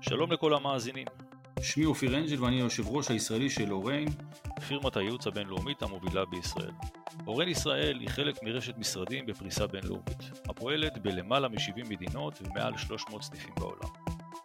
שלום לכל המאזינים. שמי אופיר אנג'ל ואני היושב ראש הישראלי של אוריין, פירמת הייעוץ הבינלאומית המובילה בישראל. אוריין ישראל היא חלק מרשת משרדים בפריסה בינלאומית, הפועלת בלמעלה מ-70 מדינות ומעל 300 סניפים בעולם.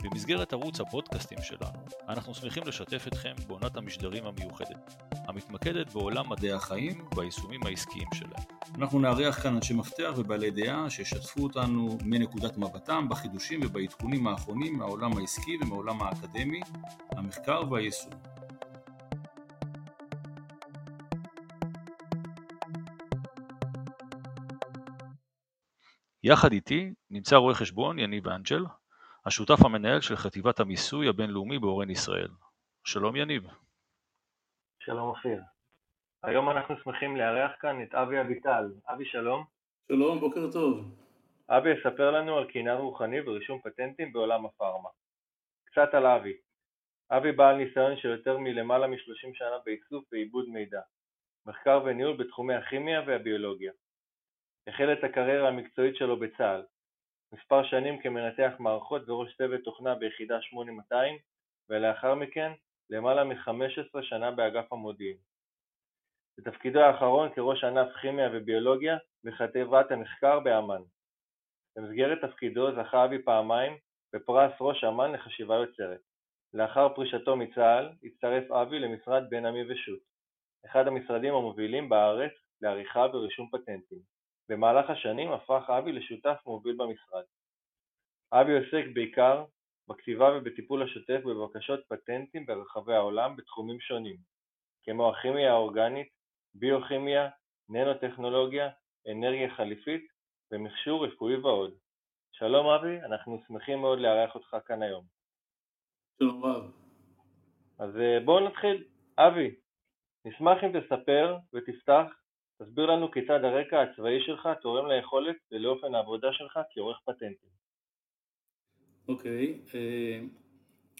במסגרת ערוץ הפודקאסטים שלנו, אנחנו שמחים לשתף אתכם בעונת המשדרים המיוחדת, המתמקדת בעולם מדעי החיים והיישומים העסקיים שלהם. אנחנו נארח כאן אנשי מפתח ובעלי דעה שישתפו אותנו מנקודת מבטם בחידושים ובעדכונים האחרונים מהעולם העסקי ומהעולם האקדמי, המחקר והיישום. יחד איתי נמצא רואה חשבון יניב אנג'ל, השותף המנהל של חטיבת המיסוי הבינלאומי באורן ישראל. שלום יניב. שלום אופיר. היום אנחנו שמחים לארח כאן את אבי אביטל. אבי שלום. שלום, בוקר טוב. אבי יספר לנו על קינן רוחני ורישום פטנטים בעולם הפארמה. קצת על אבי. אבי בעל ניסיון של יותר מלמעלה מ-30 שנה באיסוף ועיבוד מידע, מחקר וניהול בתחומי הכימיה והביולוגיה. החל את הקריירה המקצועית שלו בצה"ל, מספר שנים כמנתח מערכות וראש צוות תוכנה ביחידה 8200 ולאחר מכן למעלה מ-15 שנה באגף המודיעין. בתפקידו האחרון כראש ענף כימיה וביולוגיה בחטיבת המחקר באמ"ן. במסגרת תפקידו זכה אבי פעמיים בפרס ראש אמ"ן לחשיבה יוצרת. לאחר פרישתו מצה"ל הצטרף אבי למשרד בן עמי ושות', אחד המשרדים המובילים בארץ לעריכה ורישום פטנטים. במהלך השנים הפך אבי לשותף מוביל במשרד. אבי עוסק בעיקר בכתיבה ובטיפול השוטף בבקשות פטנטים ברחבי העולם בתחומים שונים, כמו הכימיה האורגנית, ביוכימיה, ננוטכנולוגיה, אנרגיה חליפית ומכשור רפואי ועוד. שלום אבי, אנחנו שמחים מאוד לארח אותך כאן היום. שלום רב. אז אה, בואו נתחיל. אבי, נשמח אם תספר ותפתח תסביר לנו כיצד הרקע הצבאי שלך תורם ליכולת ולאופן העבודה שלך כעורך פטנטים. אוקיי, אה,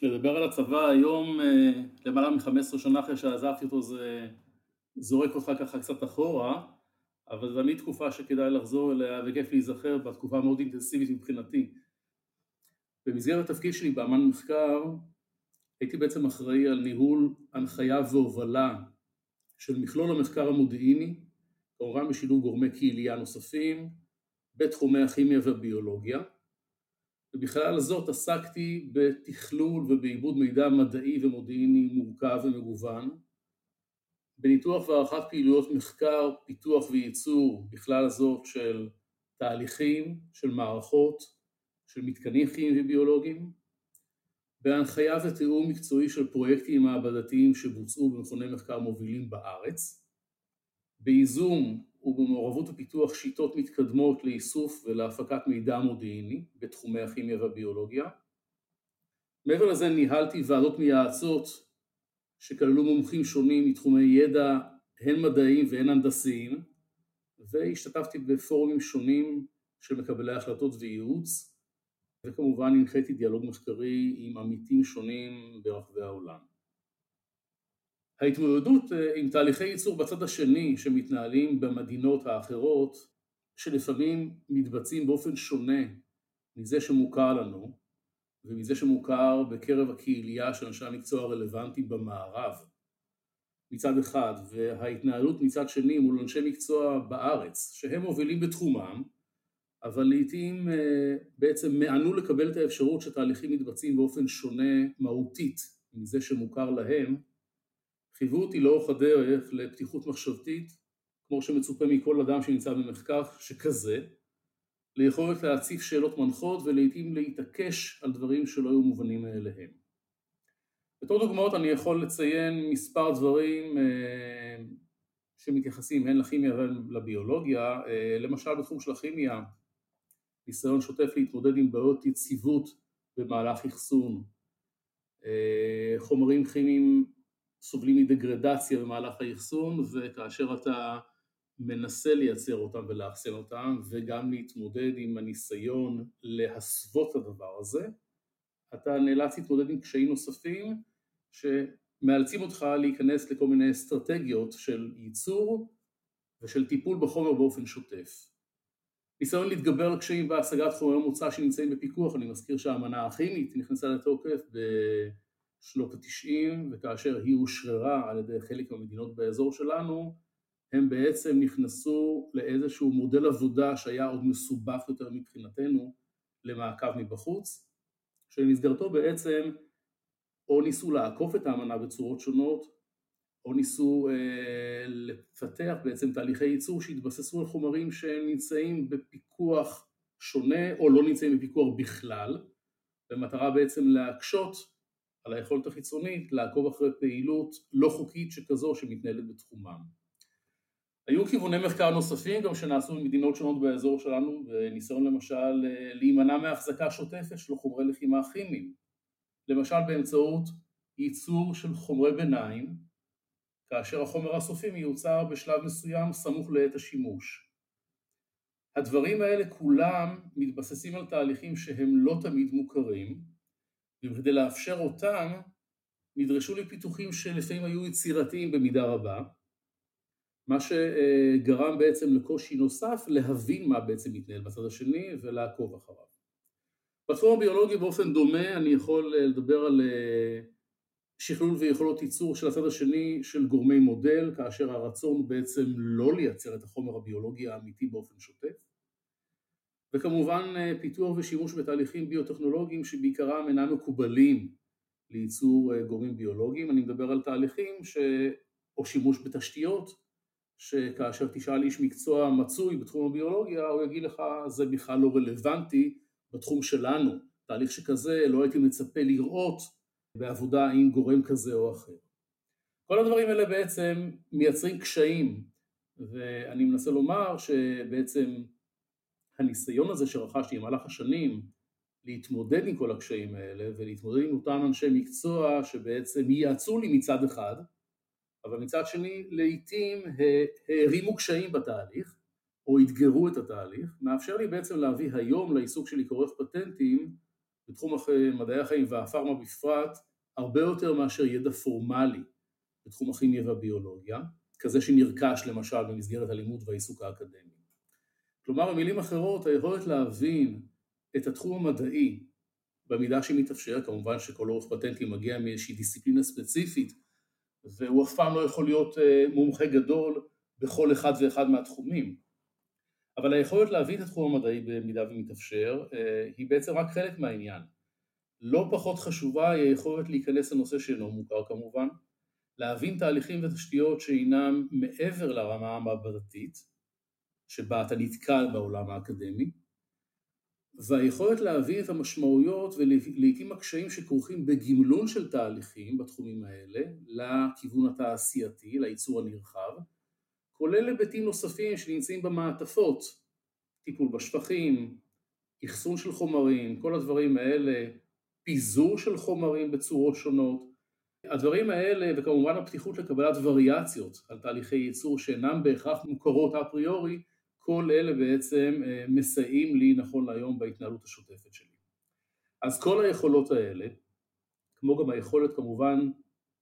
לדבר על הצבא היום אה, למעלה מ-15 שנה אחרי שעזבתי אותו זה זורק אותך ככה קצת אחורה, אבל זו תמיד תקופה שכדאי לחזור אליה וכיף להיזכר בתקופה המאוד אינטנסיבית מבחינתי. במסגרת התפקיד שלי באמן מחקר הייתי בעצם אחראי על ניהול הנחיה והובלה של מכלול המחקר המודיעיני כמובן בשילוב גורמי קהילייה נוספים בתחומי הכימיה והביולוגיה ובכלל זאת עסקתי בתכלול ובעיבוד מידע מדעי ומודיעיני מורכב ומגוון בניתוח והערכת פעילויות מחקר, פיתוח וייצור בכלל זאת של תהליכים, של מערכות, של מתקנים כימיים וביולוגיים בהנחיה ותיאום מקצועי של פרויקטים מעבדתיים שבוצעו במכוני מחקר מובילים בארץ בייזום ובמעורבות ופיתוח שיטות מתקדמות לאיסוף ולהפקת מידע מודיעיני בתחומי הכימיה והביולוגיה. מעבר לזה ניהלתי ועדות מייעצות שכללו מומחים שונים מתחומי ידע הן מדעיים והן הנדסיים והשתתפתי בפורומים שונים של מקבלי החלטות וייעוץ וכמובן הנחיתי דיאלוג מחקרי עם עמיתים שונים ברחבי העולם. ההתמודדות אה, עם תהליכי ייצור בצד השני שמתנהלים במדינות האחרות שלפעמים מתבצעים באופן שונה מזה שמוכר לנו ומזה שמוכר בקרב הקהילייה של אנשי המקצוע הרלוונטיים במערב. מצד אחד וההתנהלות מצד שני מול אנשי מקצוע בארץ שהם מובילים בתחומם אבל לעיתים אה, בעצם מענו לקבל את האפשרות שתהליכים מתבצעים באופן שונה מהותית מזה שמוכר להם חייבו אותי לאורך הדרך לפתיחות מחשבתית, כמו שמצופה מכל אדם שנמצא במחקר שכזה, ליכולת להציף שאלות מנחות ולעיתים להתעקש על דברים שלא היו מובנים מאליהם. בתור דוגמאות אני יכול לציין מספר דברים אה, שמתייחסים הן לכימיה והן לביולוגיה, אה, למשל בתחום של הכימיה, ניסיון שוטף להתמודד עם בעיות יציבות במהלך אחסון, אה, חומרים כימיים סובלים מדגרדציה במהלך האחסון וכאשר אתה מנסה לייצר אותם ולאחסן אותם וגם להתמודד עם הניסיון להסוות את הדבר הזה, אתה נאלץ להתמודד עם קשיים נוספים שמאלצים אותך להיכנס לכל מיני אסטרטגיות של ייצור ושל טיפול בחומר באופן שוטף. ניסיון להתגבר על קשיים בהשגת חומרי מוצא שנמצאים בפיקוח, אני מזכיר שהאמנה הכימית נכנסה לתוקף בשנות התשעים וכאשר היא אושררה על ידי חלק מהמדינות באזור שלנו הם בעצם נכנסו לאיזשהו מודל עבודה שהיה עוד מסובך יותר מבחינתנו למעקב מבחוץ, שבמסגרתו בעצם או ניסו לעקוף את האמנה בצורות שונות, או ניסו אה, לפתח בעצם תהליכי ייצור שהתבססו על חומרים שנמצאים בפיקוח שונה או לא נמצאים בפיקוח בכלל, במטרה בעצם להקשות על היכולת החיצונית לעקוב אחרי פעילות לא חוקית שכזו שמתנהלת בתחומם. היו כיווני מחקר נוספים גם שנעשו במדינות שונות באזור שלנו, וניסיון למשל אה, להימנע מהחזקה שוטפת של חומרי לחימה כימיים, למשל באמצעות ייצור של חומרי ביניים, כאשר החומר הסופי מיוצר בשלב מסוים סמוך לעת השימוש. הדברים האלה כולם מתבססים על תהליכים שהם לא תמיד מוכרים, וכדי לאפשר אותם נדרשו לפיתוחים שלפעמים היו יצירתיים במידה רבה, מה שגרם בעצם לקושי נוסף להבין מה בעצם מתנהל בצד השני ולעקוב אחריו. בתחום הביולוגי באופן דומה אני יכול לדבר על אה, שכלול ויכולות ייצור של הצד השני של גורמי מודל, כאשר הרצון הוא בעצם לא לייצר את החומר הביולוגי האמיתי באופן שוטף. וכמובן אה, פיתוח ושימוש בתהליכים ביוטכנולוגיים שבעיקרם אינם מקובלים לייצור אה, גורמים ביולוגיים, אני מדבר על תהליכים ש... או שימוש בתשתיות שכאשר תשאל איש מקצוע מצוי בתחום הביולוגיה, הוא יגיד לך זה בכלל לא רלוונטי בתחום שלנו, תהליך שכזה לא הייתי מצפה לראות בעבודה עם גורם כזה או אחר. כל הדברים האלה בעצם מייצרים קשיים, ואני מנסה לומר שבעצם הניסיון הזה שרכשתי במהלך השנים להתמודד עם כל הקשיים האלה ולהתמודד עם אותם אנשי מקצוע שבעצם ייעצו לי מצד אחד אבל מצד שני לעיתים הערימו קשיים בתהליך או אתגרו את התהליך, מאפשר לי בעצם להביא היום לעיסוק שלי כעורך פטנטים בתחום מדעי החיים והפארמה בפרט הרבה יותר מאשר ידע פורמלי בתחום הכימיה והביולוגיה, כזה שנרכש למשל במסגרת הלימוד והעיסוק האקדמי. כלומר במילים אחרות היכולת להבין את התחום המדעי במידה שמתאפשר, כמובן שכל עורך פטנטים מגיע מאיזושהי דיסציפלינה ספציפית והוא אף פעם לא יכול להיות אה, מומחה גדול בכל אחד ואחד מהתחומים. אבל היכולת להבין את התחום המדעי במידה ומתאפשר אה, היא בעצם רק חלק מהעניין. לא פחות חשובה היא היכולת להיכנס לנושא שאינו מוכר כמובן, להבין תהליכים ותשתיות שאינם מעבר לרמה המעבדתית, שבה אתה נתקל בעולם האקדמי, והיכולת להבין את המשמעויות ולעיתים הקשיים שכרוכים בגמלון של תהליכים בתחומים האלה לכיוון התעשייתי, לייצור הנרחב, כולל היבטים נוספים שנמצאים במעטפות, טיפול בשפכים, אחסון של חומרים, כל הדברים האלה, פיזור של חומרים בצורות שונות, הדברים האלה וכמובן הפתיחות לקבלת וריאציות על תהליכי ייצור שאינם בהכרח מוכרות אפריורי כל אלה בעצם אה, מסייעים לי נכון להיום בהתנהלות השוטפת שלי. אז כל היכולות האלה, כמו גם היכולת כמובן,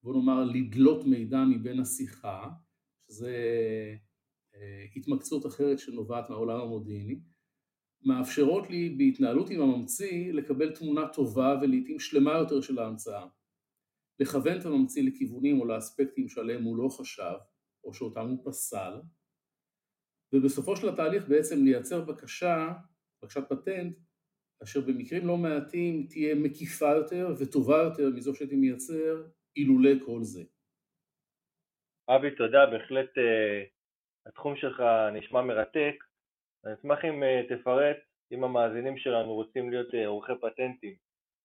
בוא נאמר, לדלות מידע מבין השיחה, שזה אה, התמקצות אחרת שנובעת מהעולם המודיעיני, מאפשרות לי בהתנהלות עם הממציא לקבל תמונה טובה ולעיתים שלמה יותר של ההמצאה. לכוון את הממציא לכיוונים או לאספקטים שעליהם הוא לא חשב, או שאותם הוא פסל, ובסופו של התהליך בעצם לייצר בקשה, בקשת פטנט, אשר במקרים לא מעטים תהיה מקיפה יותר וטובה יותר מזו שהייתי מייצר אילולא כל זה. אבי, תודה, בהחלט uh, התחום שלך נשמע מרתק. אני אשמח אם uh, תפרט, אם המאזינים שלנו רוצים להיות uh, עורכי פטנטים,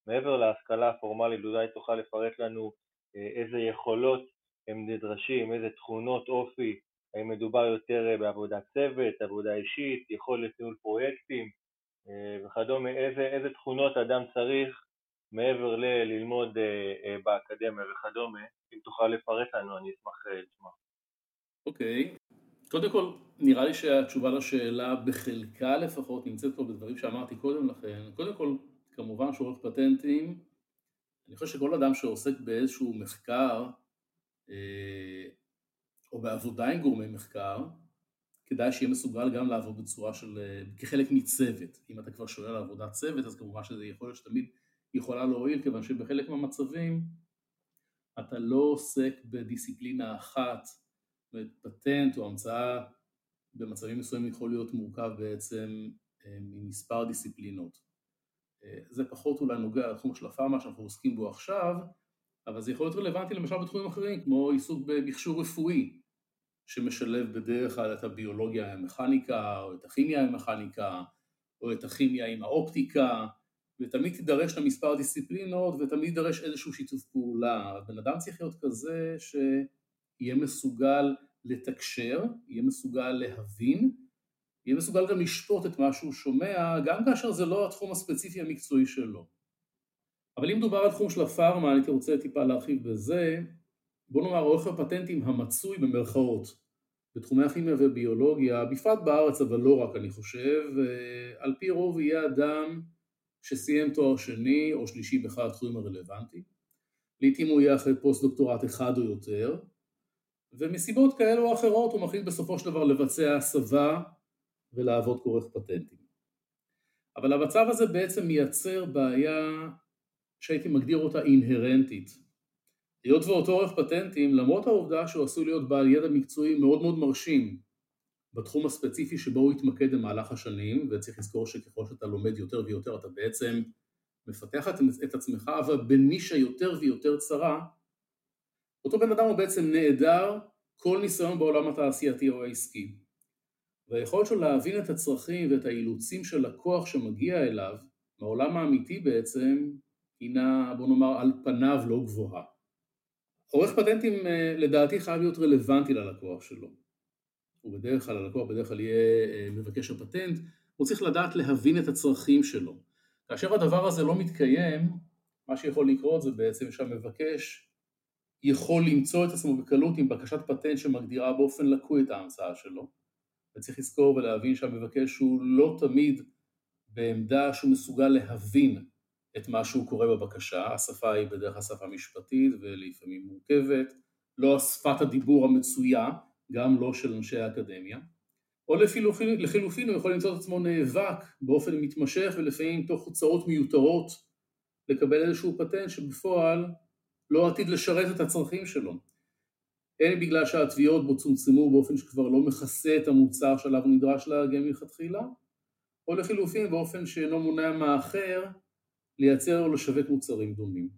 מעבר להשכלה הפורמלית, אולי תוכל לפרט לנו uh, איזה יכולות הם נדרשים, איזה תכונות אופי האם מדובר יותר אה, בעבודת צוות, עבודה אישית, יכולת ניהול פרויקטים אה, וכדומה, איזה, איזה תכונות אדם צריך מעבר לללמוד אה, באקדמיה וכדומה, אם תוכל לפרט לנו אני אשמח לשמוע. אוקיי, okay. קודם כל נראה לי שהתשובה לשאלה בחלקה לפחות נמצאת פה בדברים שאמרתי קודם לכן, קודם כל כמובן שעורך פטנטים, אני חושב שכל אדם שעוסק באיזשהו מחקר או בעבודה עם גורמי מחקר, כדאי שיהיה מסוגל גם לעבוד בצורה של, כחלק מצוות. אם אתה כבר שואל על עבודת צוות, אז כמובן שזה יכול להיות שתמיד יכולה להועיל, כיוון שבחלק מהמצבים אתה לא עוסק בדיסציפלינה אחת, פטנט או המצאה במצבים מסוימים יכול להיות מורכב בעצם אה, ממספר דיסציפלינות. אה, זה פחות אולי נוגע לתחום של הפארמה שאנחנו עוסקים בו עכשיו, אבל זה יכול להיות רלוונטי למשל בתחומים אחרים, כמו עיסוק במכשור רפואי, שמשלב בדרך כלל את הביולוגיה עם המכניקה, או את הכימיה עם המכניקה, או את הכימיה עם האופטיקה, ותמיד תידרש למספר דיסציפלינות ותמיד יידרש איזשהו שיתוף פעולה. בן אדם צריך להיות כזה שיהיה מסוגל לתקשר, יהיה מסוגל להבין, יהיה מסוגל גם לשפוט את מה שהוא שומע, גם כאשר זה לא התחום הספציפי המקצועי שלו. אבל אם מדובר על תחום של הפארמה, אני רוצה טיפה להרחיב בזה, בוא נאמר עורך הפטנטים המצוי במרכאות בתחומי הכימיה וביולוגיה, בפרט בארץ אבל לא רק אני חושב, אה, על פי רוב יהיה אדם שסיים תואר שני או שלישי באחד התחומים הרלוונטיים, לעיתים הוא יהיה אחרי פוסט דוקטורט אחד או יותר, ומסיבות כאלו או אחרות הוא מחליט בסופו של דבר לבצע הסבה ולעבוד כעורך פטנטים. אבל המצב הזה בעצם מייצר בעיה שהייתי מגדיר אותה אינהרנטית. היות ואותו עורך פטנטים, למרות העובדה שהוא עשוי להיות בעל ידע מקצועי מאוד מאוד מרשים בתחום הספציפי שבו הוא התמקד במהלך השנים, וצריך לזכור שככל שאתה לומד יותר ויותר אתה בעצם מפתח את עצמך, אבל בנישה יותר ויותר צרה, אותו בן אדם הוא בעצם נעדר כל ניסיון בעולם התעשייתי או העסקי. והיכולת שלו להבין את הצרכים ואת האילוצים של לקוח שמגיע אליו, מהעולם האמיתי בעצם, הינה בוא נאמר על פניו לא גבוהה. עורך פטנטים אה, לדעתי חייב להיות רלוונטי ללקוח שלו. הוא בדרך כלל, הלקוח בדרך כלל יהיה אה, מבקש הפטנט, הוא צריך לדעת להבין את הצרכים שלו. כאשר הדבר הזה לא מתקיים, מה שיכול לקרות זה בעצם שהמבקש יכול למצוא את עצמו בקלות עם בקשת פטנט שמגדירה באופן לקוי את ההמצאה שלו. וצריך לזכור ולהבין שהמבקש הוא לא תמיד בעמדה שהוא מסוגל להבין את מה שהוא קורא בבקשה, השפה היא בדרך כלל שפה משפטית ולפעמים מורכבת, לא שפת הדיבור המצויה, גם לא של אנשי האקדמיה, או לחילופין, לחילופין הוא יכול למצוא את עצמו נאבק באופן מתמשך ולפעמים תוך הוצאות מיותרות לקבל איזשהו פטנט שבפועל לא עתיד לשרת את הצרכים שלו. הן בגלל שהתביעות בו צומצמו באופן שכבר לא מכסה את המוצר שעליו הוא נדרש להגן מלכתחילה, או לחילופין באופן שאינו מונע מהאחר לייצר או לשווק מוצרים דומים.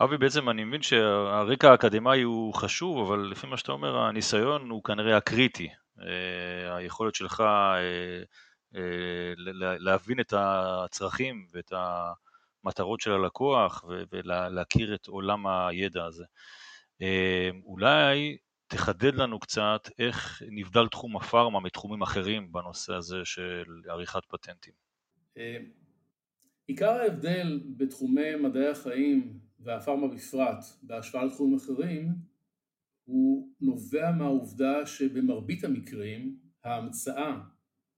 אבי, בעצם אני מבין שהרקע האקדמאי הוא חשוב, אבל לפי מה שאתה אומר, הניסיון הוא כנראה הקריטי. אה, היכולת שלך אה, אה, להבין את הצרכים ואת המטרות של הלקוח ולהכיר את עולם הידע הזה. אולי תחדד לנו קצת איך נבדל תחום הפארמה מתחומים אחרים בנושא הזה של עריכת פטנטים. עיקר ההבדל בתחומי מדעי החיים והפארמה בפרט בהשוואה לתחומים אחרים הוא נובע מהעובדה שבמרבית המקרים ההמצאה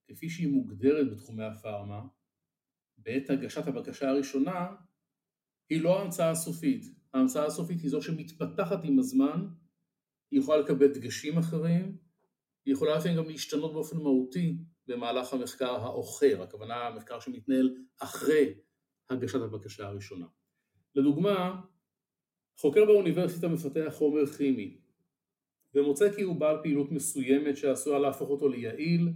כפי שהיא מוגדרת בתחומי הפארמה בעת הגשת הבקשה הראשונה היא לא ההמצאה הסופית. ההמצאה הסופית היא זו שמתפתחת עם הזמן, היא יכולה לקבל דגשים אחרים, היא יכולה לפעמים גם להשתנות באופן מהותי במהלך המחקר האוחר, הכוונה המחקר שמתנהל אחרי הגשת הבקשה הראשונה. לדוגמה, חוקר באוניברסיטה מפתח חומר כימי ומוצא כי הוא בעל פעילות מסוימת שעשויה להפוך אותו ליעיל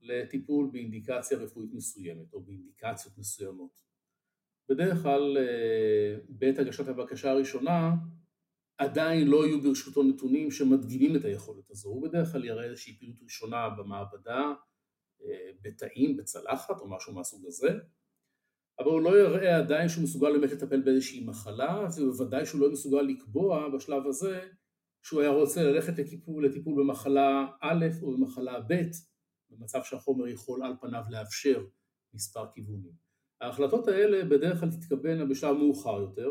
לטיפול באינדיקציה רפואית מסוימת או באינדיקציות מסוימות. בדרך כלל אה, בעת הגשת הבקשה הראשונה עדיין לא יהיו ברשותו נתונים שמדגימים את היכולת הזו, הוא בדרך כלל יראה איזושהי פעילות ראשונה במעבדה, בתאים, בצלחת או משהו מהסוג הזה, אבל הוא לא יראה עדיין שהוא מסוגל באמת לטפל באיזושהי מחלה, ובוודאי שהוא לא מסוגל לקבוע בשלב הזה שהוא היה רוצה ללכת לטיפול, לטיפול במחלה א' או במחלה ב', במצב שהחומר יכול על פניו לאפשר מספר כיוונים. ההחלטות האלה בדרך כלל תתקבלנה בשלב מאוחר יותר,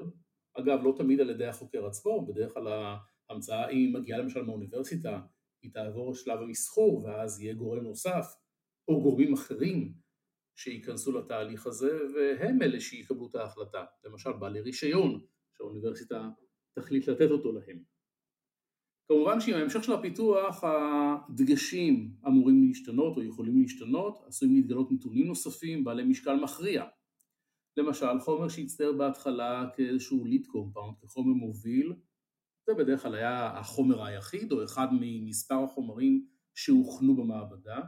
אגב לא תמיד על ידי החוקר עצמו, בדרך כלל ההמצאה היא מגיעה למשל מהאוניברסיטה היא תעבור לשלב המסחור ואז יהיה גורם נוסף או גורמים אחרים שייכנסו לתהליך הזה והם אלה שיקבלו את ההחלטה, למשל בעלי רישיון שהאוניברסיטה תחליט לתת אותו להם. כמובן שעם ההמשך של הפיתוח הדגשים אמורים להשתנות או יכולים להשתנות, עשויים להתגלות נתונים נוספים בעלי משקל מכריע. למשל חומר שהצטייר בהתחלה כאיזשהו lead compound, כחומר מוביל, זה בדרך כלל היה החומר היחיד או אחד ממספר החומרים שהוכנו במעבדה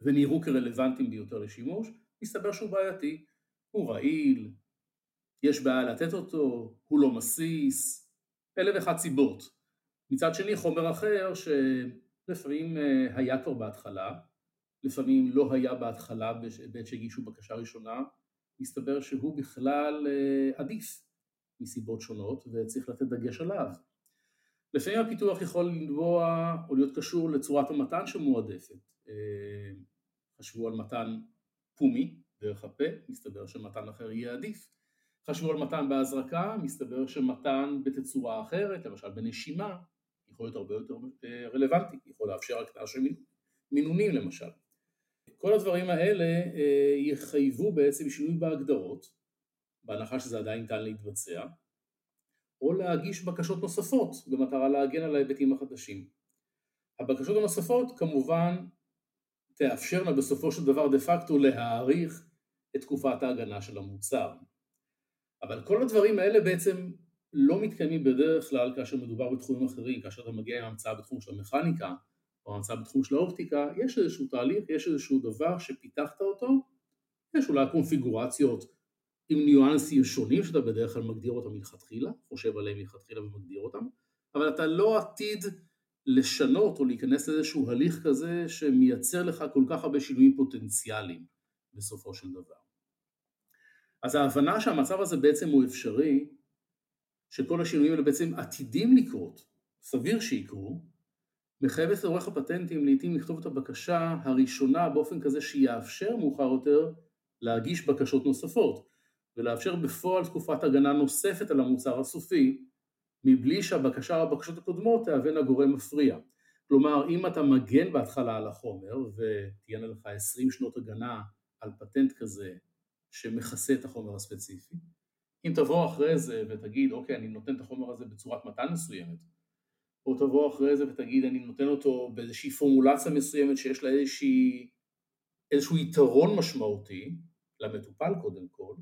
ונראו כרלוונטיים ביותר לשימוש, מסתבר שהוא בעייתי, הוא רעיל, יש בעיה לתת אותו, הוא לא מסיס, אלף ואחת סיבות. מצד שני חומר אחר שלפעמים אה, היה כבר בהתחלה, לפעמים לא היה בהתחלה בעת שהגישו בקשה ראשונה, מסתבר שהוא בכלל אה, עדיף מסיבות שונות וצריך לתת דגש עליו. לפעמים הפיתוח יכול לנבוע או להיות קשור לצורת המתן שמועדפת. אה, חשבו על מתן פומי דרך הפה, מסתבר שמתן אחר יהיה עדיף. חשבו על מתן בהזרקה, מסתבר שמתן בתצורה אחרת, למשל בנשימה, יכול להיות הרבה יותר אה, רלוונטי, יכול לאפשר הקטעה של מינונים למשל. כל הדברים האלה אה, יחייבו בעצם שינוי בהגדרות, בהנחה שזה עדיין ניתן להתבצע, או להגיש בקשות נוספות במטרה להגן על ההיבטים החדשים. הבקשות הנוספות כמובן תאפשרנה בסופו של דבר דה פקטו להאריך את תקופת ההגנה של המוצר. אבל כל הדברים האלה בעצם לא מתקיימים בדרך כלל כאשר מדובר בתחומים אחרים, כאשר אתה מגיע עם המצאה בתחום של המכניקה או המצאה בתחום של האופטיקה, יש איזשהו תהליך, יש איזשהו דבר שפיתחת אותו, יש אולי קונפיגורציות עם ניואנסים שונים שאתה בדרך כלל מגדיר אותם מלכתחילה, חושב עליהם מלכתחילה ומגדיר אותם, אבל אתה לא עתיד לשנות או להיכנס לאיזשהו הליך כזה שמייצר לך כל כך הרבה שינויים פוטנציאליים בסופו של דבר. אז ההבנה שהמצב הזה בעצם הוא אפשרי, שכל השינויים האלה בעצם עתידים לקרות, סביר שיקרו, מחייבת עורך הפטנטים לעיתים לכתוב את הבקשה הראשונה באופן כזה שיאפשר מאוחר יותר להגיש בקשות נוספות ולאפשר בפועל תקופת הגנה נוספת על המוצר הסופי מבלי שהבקשה או הבקשות הקודמות תהווינה גורם מפריע. כלומר אם אתה מגן בהתחלה על החומר ותהיינה לך 20 שנות הגנה על פטנט כזה שמכסה את החומר הספציפי, אם תבוא אחרי זה ותגיד אוקיי אני נותן את החומר הזה בצורת מתן מסוימת או תבוא אחרי זה ותגיד אני נותן אותו באיזושהי פורמולציה מסוימת שיש לה איזושהי, איזשהו יתרון משמעותי למטופל קודם כל,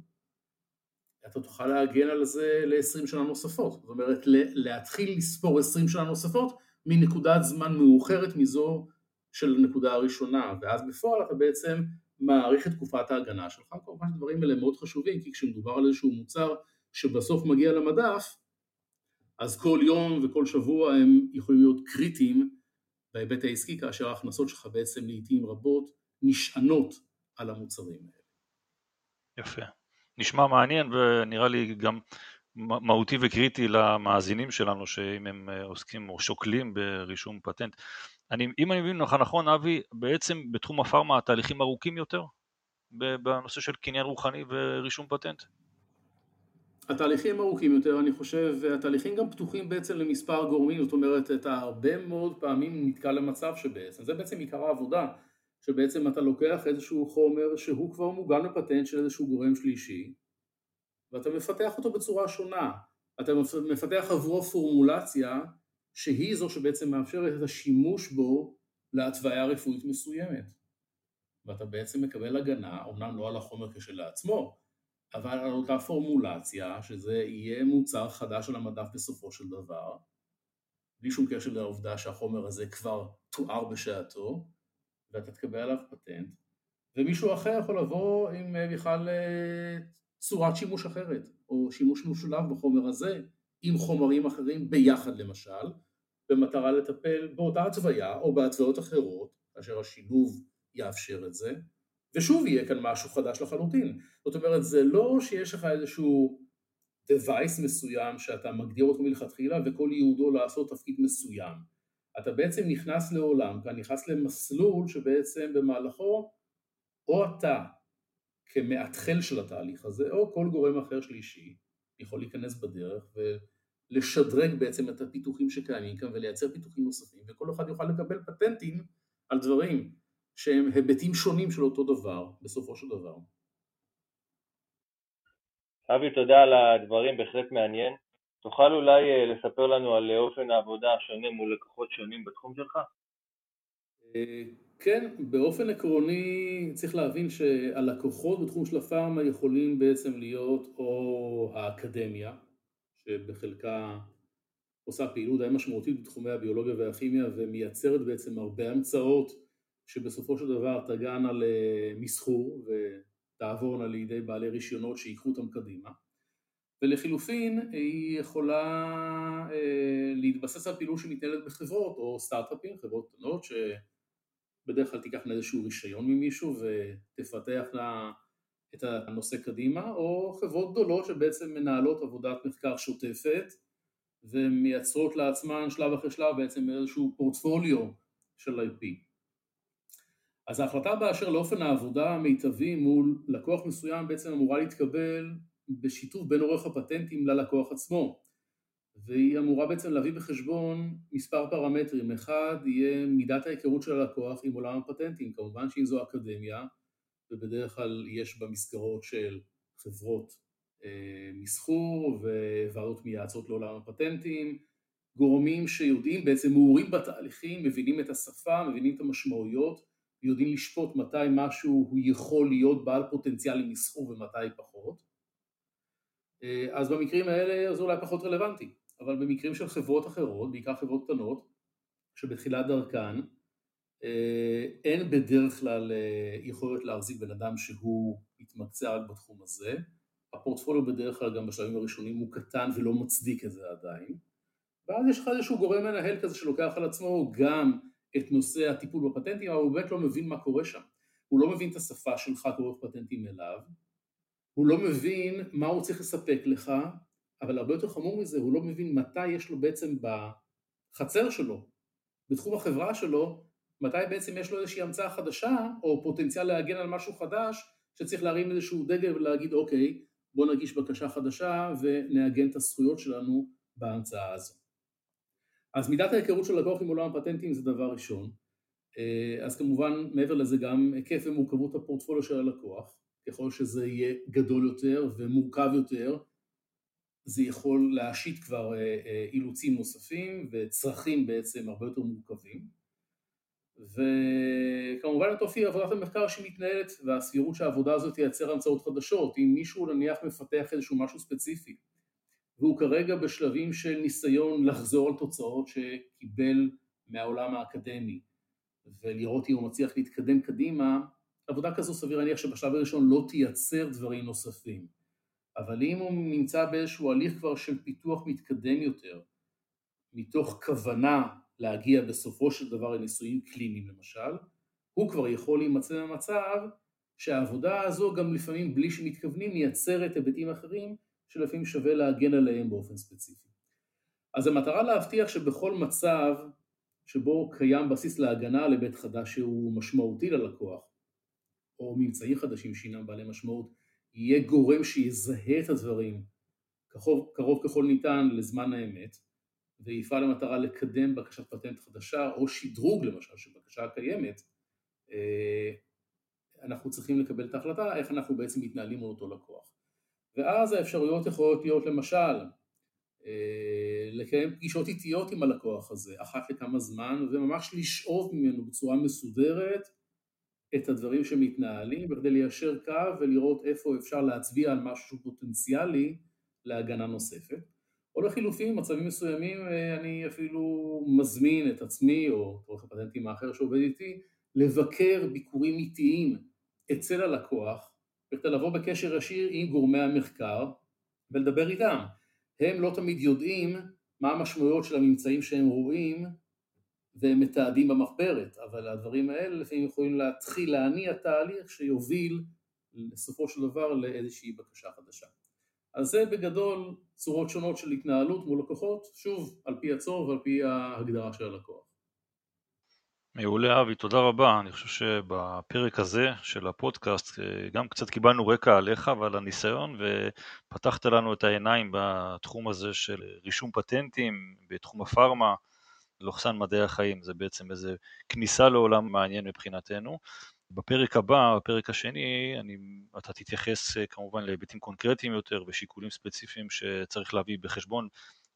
אתה תוכל להגן על זה ל-20 שנה נוספות, זאת אומרת להתחיל לספור 20 שנה נוספות מנקודת זמן מאוחרת מזו של הנקודה הראשונה, ואז בפועל אתה בעצם מעריך את תקופת ההגנה שלך, כמובן הדברים האלה מאוד חשובים, כי כשמדובר על איזשהו מוצר שבסוף מגיע למדף, אז כל יום וכל שבוע הם יכולים להיות קריטיים בהיבט העסקי, כאשר ההכנסות שלך בעצם לעיתים רבות נשענות על המוצרים האלה. יפה. נשמע מעניין ונראה לי גם מהותי וקריטי למאזינים שלנו, שאם הם אה, עוסקים או שוקלים ברישום פטנט. אני, אם אני מבין לך נכון, אבי, בעצם בתחום הפארמה התהליכים ארוכים יותר בנושא של קניין רוחני ורישום פטנט? התהליכים ארוכים יותר, אני חושב, והתהליכים גם פתוחים בעצם למספר גורמים, זאת אומרת, אתה הרבה מאוד פעמים נתקע למצב שבעצם, זה בעצם עיקר העבודה, שבעצם אתה לוקח איזשהו חומר שהוא כבר מוגן בפטנט של איזשהו גורם שלישי, ואתה מפתח אותו בצורה שונה, אתה מפתח עבורו פורמולציה שהיא זו שבעצם מאפשרת את השימוש בו להתוויה רפואית מסוימת. ואתה בעצם מקבל הגנה, אמנם לא על החומר כשלעצמו, אבל על אותה פורמולציה, שזה יהיה מוצר חדש על המדף בסופו של דבר, בלי שום קשר לעובדה שהחומר הזה כבר תואר בשעתו, ואתה תקבל עליו פטנט, ומישהו אחר יכול לבוא עם אה, בכלל אה, צורת שימוש אחרת, או שימוש משולב בחומר הזה, עם חומרים אחרים ביחד למשל, במטרה לטפל באותה התוויה או בהתוויות אחרות, כאשר השילוב יאפשר את זה, ושוב יהיה כאן משהו חדש לחלוטין. זאת אומרת, זה לא שיש לך איזשהו device מסוים שאתה מגדיר אותו מלכתחילה וכל ייעודו לעשות תפקיד מסוים. אתה בעצם נכנס לעולם, אתה נכנס למסלול שבעצם במהלכו או אתה כמאתחל של התהליך הזה, או כל גורם אחר שלישי יכול להיכנס בדרך ולשדרג בעצם את הפיתוחים שקיימים כאן ולייצר פיתוחים נוספים, וכל אחד יוכל לקבל פטנטים על דברים שהם היבטים שונים של אותו דבר בסופו של דבר. אבי, תודה על הדברים, בהחלט מעניין. תוכל אולי לספר לנו על אופן העבודה השונה מול לקוחות שונים בתחום שלך? כן, באופן עקרוני צריך להבין שהלקוחות בתחום של הפארמה יכולים בעצם להיות או האקדמיה, שבחלקה עושה פעילות די משמעותית בתחומי הביולוגיה והכימיה ומייצרת בעצם הרבה המצאות שבסופו של דבר תגענה למסחור ותעבורנה לידי בעלי רישיונות שיקחו אותם קדימה ולחילופין היא יכולה אה, להתבסס על פעילות שמתנהלת בחברות או סטארט-אפים, חברות קטנות שבדרך כלל תיקחנה איזשהו רישיון ממישהו ותפתח לה את הנושא קדימה או חברות גדולות שבעצם מנהלות עבודת מחקר שוטפת ומייצרות לעצמן שלב אחרי שלב בעצם איזשהו פורטפוליו של IP. אז ההחלטה באשר לאופן העבודה המיטבי מול לקוח מסוים בעצם אמורה להתקבל בשיתוף בין עורך הפטנטים ללקוח עצמו. והיא אמורה בעצם להביא בחשבון מספר פרמטרים, אחד יהיה מידת ההיכרות של הלקוח עם עולם הפטנטים, כמובן שאם זו אקדמיה ובדרך כלל יש בה מסגרות של חברות אה, מסחור וועדות מייעצות לעולם הפטנטים, גורמים שיודעים, בעצם מעורים בתהליכים, מבינים את השפה, מבינים את המשמעויות, יודעים לשפוט מתי משהו הוא יכול להיות בעל פוטנציאל למסחור ומתי פחות. אה, אז במקרים האלה זה אולי פחות רלוונטי, אבל במקרים של חברות אחרות, בעיקר חברות קטנות, שבתחילת דרכן, אה, אין בדרך כלל יכולת להחזיק בן אדם שהוא מתמקצע רק בתחום הזה, הפורטפוליו בדרך כלל גם בשלבים הראשונים הוא קטן ולא מצדיק את זה עדיין. ואז יש לך איזשהו גורם מנהל כזה שלוקח על עצמו גם את נושא הטיפול בפטנטים אבל הוא באמת לא מבין מה קורה שם. הוא לא מבין את השפה שלך כעורך פטנטים אליו הוא לא מבין מה הוא צריך לספק לך אבל הרבה יותר חמור מזה הוא לא מבין מתי יש לו בעצם בחצר שלו בתחום החברה שלו מתי בעצם יש לו איזושהי המצאה חדשה או פוטנציאל להגן על משהו חדש שצריך להרים איזשהו דגל ולהגיד אוקיי בוא נגיש בקשה חדשה ונעגן את הזכויות שלנו בהמצאה הזו. אז מידת ההיכרות של לקוח עם עולם הפטנטים זה דבר ראשון, אה, אז כמובן מעבר לזה גם היקף ומורכבות הפורטפוליו של הלקוח, ככל שזה יהיה גדול יותר ומורכב יותר זה יכול להשית כבר אה, אה, אילוצים נוספים וצרכים בעצם הרבה יותר מורכבים. וכמובן את אופי עבודת המחקר שמתנהלת והסבירות שהעבודה הזאת תייצר המצאות חדשות. אם מישהו נניח מפתח איזשהו משהו ספציפי והוא כרגע בשלבים של ניסיון לחזור על תוצאות שקיבל מהעולם האקדמי ולראות אם הוא מצליח להתקדם קדימה עבודה כזו סביר להניח שבשלב הראשון לא תייצר דברים נוספים אבל אם הוא נמצא באיזשהו הליך כבר של פיתוח מתקדם יותר מתוך כוונה להגיע בסופו של דבר לניסויים קליניים למשל, הוא כבר יכול להימצא במצב שהעבודה הזו גם לפעמים בלי שמתכוונים מייצרת היבטים אחרים שלפעמים שווה להגן עליהם באופן ספציפי. אז המטרה להבטיח שבכל מצב שבו קיים בסיס להגנה על היבט חדש שהוא משמעותי ללקוח, או ממצאים חדשים שאינם בעלי משמעות, יהיה גורם שיזהה את הדברים קרוב, קרוב ככל ניתן לזמן האמת, ויפעל למטרה לקדם בקשת פטנט חדשה או שדרוג למשל של בקשה קיימת, אה, אנחנו צריכים לקבל את ההחלטה איך אנחנו בעצם מתנהלים מול אותו לקוח. ואז האפשרויות יכולות להיות למשל אה, לקיים פגישות איטיות עם הלקוח הזה אחת לכמה זמן וממש לשאוב ממנו בצורה מסודרת את הדברים שמתנהלים בכדי ליישר קו ולראות איפה אפשר להצביע על משהו פוטנציאלי להגנה נוספת. או לחילופין, במצבים מסוימים אה, אני אפילו מזמין את עצמי או עורך הפטנטים האחר שעובד איתי לבקר ביקורים איטיים אצל הלקוח בכדי לבוא בקשר ישיר עם גורמי המחקר ולדבר איתם. הם לא תמיד יודעים מה המשמעויות של הממצאים שהם רואים והם מתעדים במחברת, אבל הדברים האלה לפעמים יכולים להתחיל להניע תהליך שיוביל בסופו של דבר לאיזושהי בקשה חדשה. אז זה בגדול צורות שונות של התנהלות מול לקוחות, שוב, על פי הצורך ועל פי ההגדרה של הלקוח. מעולה אבי, תודה רבה. אני חושב שבפרק הזה של הפודקאסט אה, גם קצת קיבלנו רקע עליך ועל הניסיון ופתחת לנו את העיניים בתחום הזה של רישום פטנטים, בתחום הפארמה, לוחסן מדעי החיים, זה בעצם איזה כניסה לעולם מעניין מבחינתנו. בפרק הבא, בפרק השני, אני, אתה תתייחס אה, כמובן להיבטים קונקרטיים יותר ושיקולים ספציפיים שצריך להביא בחשבון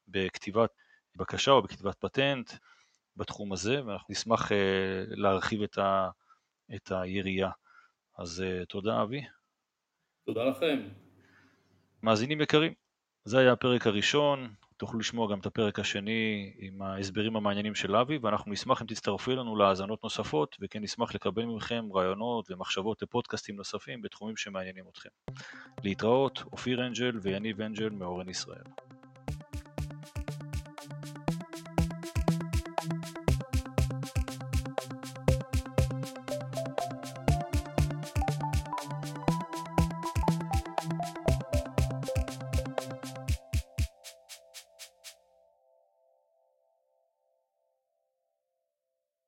בכתיבת בקשה או בכתיבת פטנט בתחום הזה, ואנחנו נשמח להרחיב את, ה, את היריעה. אז תודה אבי. תודה לכם. מאזינים יקרים, זה היה הפרק הראשון, תוכלו לשמוע גם את הפרק השני עם ההסברים המעניינים של אבי, ואנחנו נשמח אם תצטרפו אלינו להאזנות נוספות, וכן נשמח לקבל מכם רעיונות ומחשבות לפודקאסטים נוספים בתחומים שמעניינים אתכם. להתראות, אופיר אנג'ל ויניב אנג'ל מאורן ישראל.